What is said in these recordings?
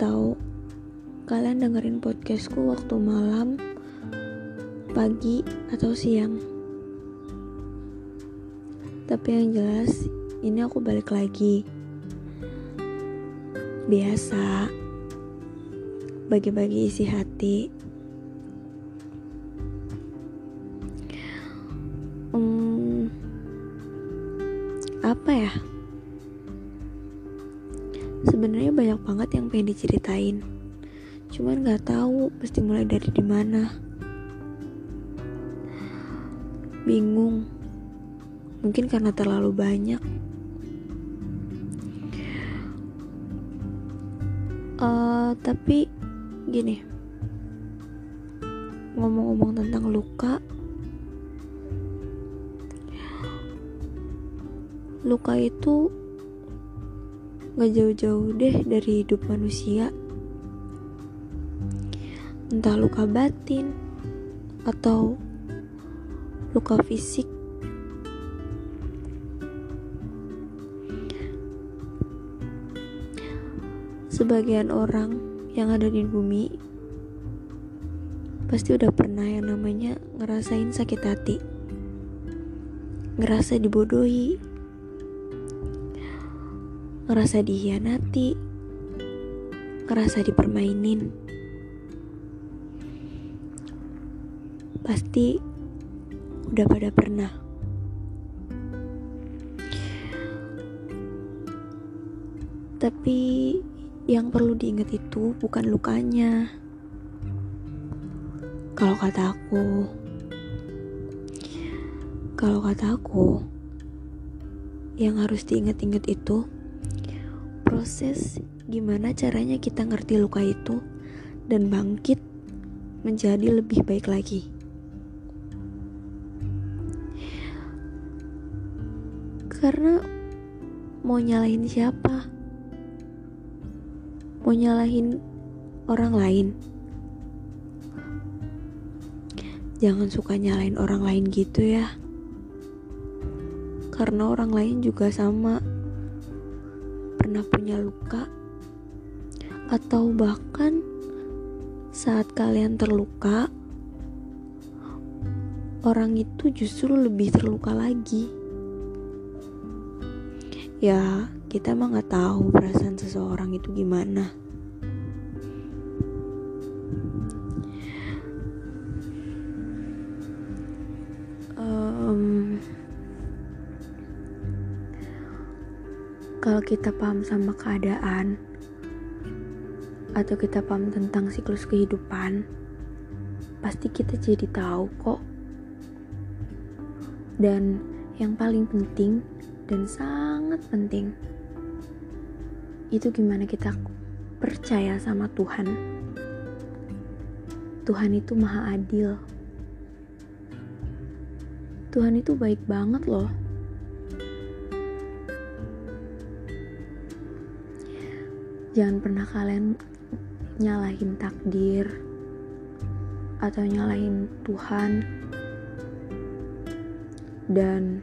Tahu kalian dengerin podcastku waktu malam, pagi, atau siang. Tapi yang jelas, ini aku balik lagi. Biasa, bagi-bagi isi hati. Hmm, apa ya? Sebenarnya banyak banget yang pengen diceritain. Cuman nggak tahu mesti mulai dari di mana. Bingung. Mungkin karena terlalu banyak. Uh, tapi gini. Ngomong-ngomong tentang luka. Luka itu gak jauh-jauh deh dari hidup manusia entah luka batin atau luka fisik. Sebagian orang yang ada di bumi pasti udah pernah yang namanya ngerasain sakit hati, ngerasa dibodohi, ngerasa dihianati, ngerasa dipermainin. pasti udah pada pernah. Tapi yang perlu diingat itu bukan lukanya. Kalau kata aku, kalau kata aku, yang harus diingat-ingat itu proses gimana caranya kita ngerti luka itu dan bangkit menjadi lebih baik lagi. Karena mau nyalahin siapa? Mau nyalahin orang lain? Jangan suka nyalahin orang lain gitu ya. Karena orang lain juga sama. Pernah punya luka atau bahkan saat kalian terluka, orang itu justru lebih terluka lagi. Ya kita emang nggak tahu perasaan seseorang itu gimana kita paham sama keadaan atau kita paham tentang siklus kehidupan pasti kita jadi tahu kok dan yang paling penting dan sangat penting itu gimana kita percaya sama Tuhan. Tuhan itu maha adil. Tuhan itu baik banget loh. Jangan pernah kalian nyalahin takdir atau nyalahin Tuhan dan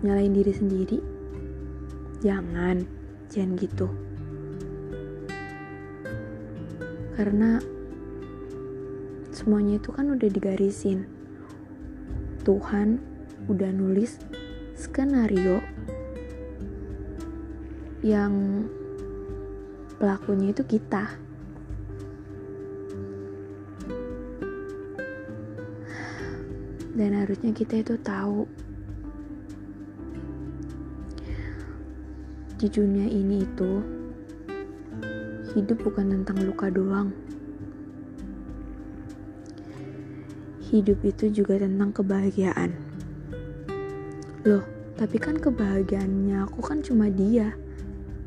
nyalain diri sendiri. Jangan jangan gitu. Karena semuanya itu kan udah digarisin. Tuhan udah nulis skenario yang pelakunya itu kita dan harusnya kita itu tahu Di dunia ini itu, hidup bukan tentang luka doang. Hidup itu juga tentang kebahagiaan. Loh, tapi kan kebahagiaannya aku kan cuma dia.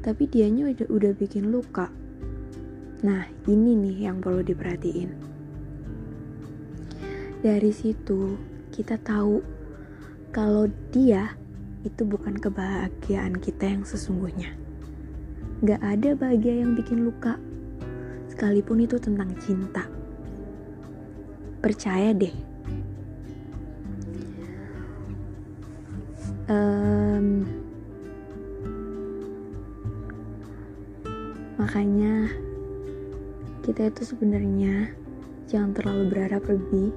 Tapi dianya udah, udah bikin luka. Nah, ini nih yang perlu diperhatiin. Dari situ, kita tahu kalau dia itu bukan kebahagiaan kita yang sesungguhnya. Gak ada bahagia yang bikin luka, sekalipun itu tentang cinta. Percaya deh. Um, makanya kita itu sebenarnya jangan terlalu berharap lebih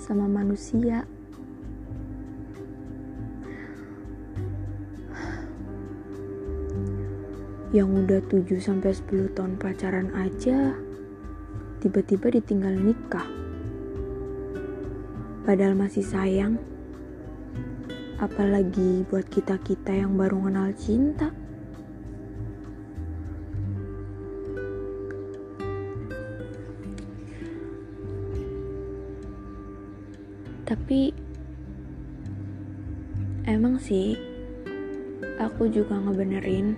sama manusia. Yang udah 7 sampai 10 tahun pacaran aja tiba-tiba ditinggal nikah. Padahal masih sayang. Apalagi buat kita-kita yang baru kenal cinta. Tapi emang sih aku juga ngebenerin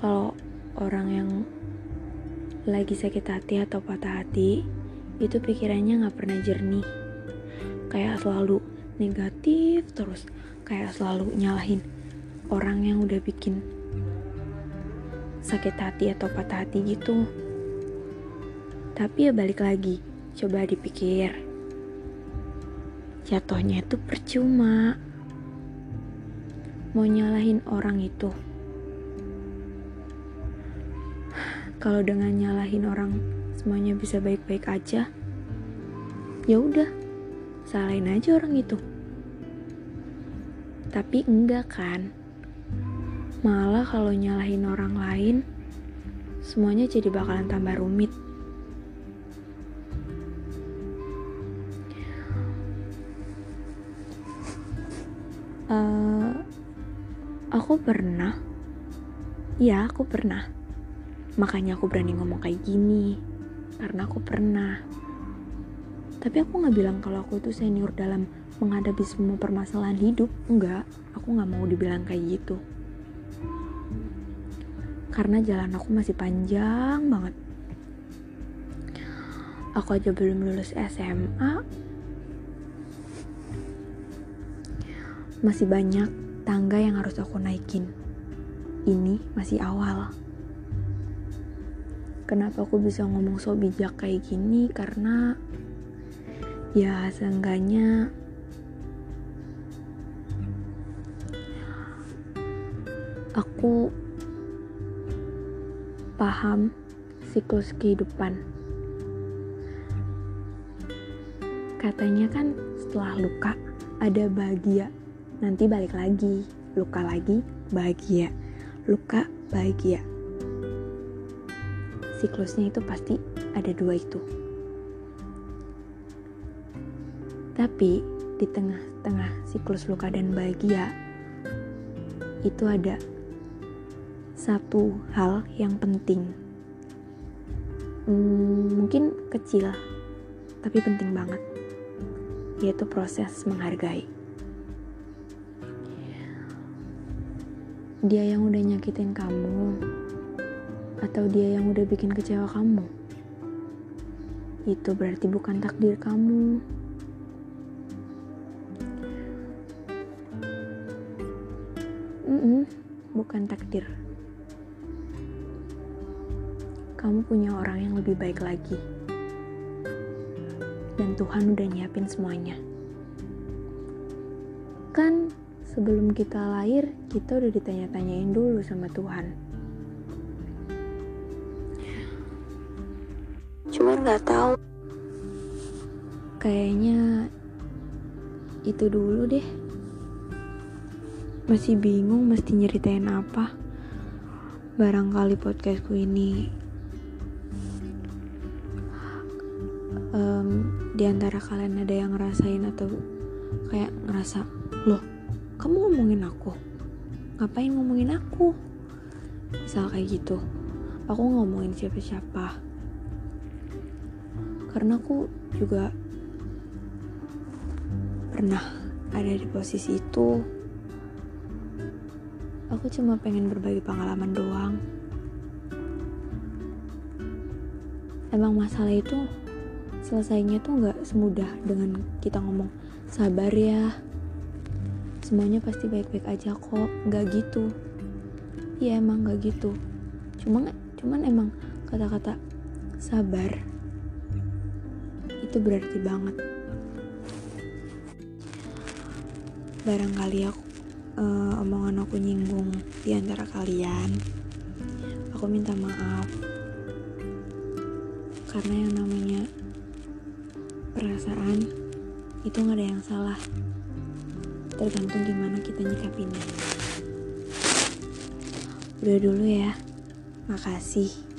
kalau orang yang lagi sakit hati atau patah hati itu pikirannya nggak pernah jernih. Kayak selalu negatif terus kayak selalu nyalahin orang yang udah bikin sakit hati atau patah hati gitu. Tapi ya balik lagi coba dipikir jatuhnya itu percuma. Mau nyalahin orang itu. Kalau dengan nyalahin orang semuanya bisa baik-baik aja. Ya udah salahin aja orang itu. Tapi enggak kan? Malah kalau nyalahin orang lain semuanya jadi bakalan tambah rumit uh, aku pernah. Ya aku pernah. Makanya aku berani ngomong kayak gini. Karena aku pernah. Tapi aku nggak bilang kalau aku itu senior dalam menghadapi semua permasalahan hidup. Enggak aku nggak mau dibilang kayak gitu. Karena jalan aku masih panjang banget. Aku aja belum lulus SMA Masih banyak tangga yang harus aku naikin. Ini masih awal. Kenapa aku bisa ngomong so bijak kayak gini? Karena ya seenggaknya aku paham siklus kehidupan. Katanya kan setelah luka ada bahagia nanti balik lagi. Luka lagi bahagia. Luka bahagia. Siklusnya itu pasti ada dua itu. Tapi di tengah-tengah siklus luka dan bahagia itu ada satu hal yang penting. Hmm, mungkin kecil tapi penting banget yaitu proses menghargai dia yang udah nyakitin kamu? Atau dia yang udah bikin kecewa kamu? Itu berarti bukan takdir kamu. Mm -mm, bukan takdir. Kamu punya orang yang lebih baik lagi. Dan Tuhan udah nyiapin semuanya. Kan sebelum kita lahir, kita udah ditanya-tanyain dulu sama Tuhan. Cuman nggak tahu. Kayaknya itu dulu deh. Masih bingung mesti nyeritain apa. Barangkali podcastku ini um, di antara kalian ada yang ngerasain atau kayak ngerasa loh kamu ngomongin aku? Ngapain ngomongin aku? Misal kayak gitu. Aku ngomongin siapa-siapa. Karena aku juga pernah ada di posisi itu. Aku cuma pengen berbagi pengalaman doang. Emang masalah itu selesainya tuh nggak semudah dengan kita ngomong sabar ya semuanya pasti baik-baik aja kok. Nggak gitu. Iya emang nggak gitu. Cuma cuman emang kata-kata sabar itu berarti banget. Barangkali aku uh, omongan aku nyinggung di antara kalian. Aku minta maaf. Karena yang namanya perasaan itu nggak ada yang salah tergantung gimana kita nyikapinnya. Udah dulu ya. Makasih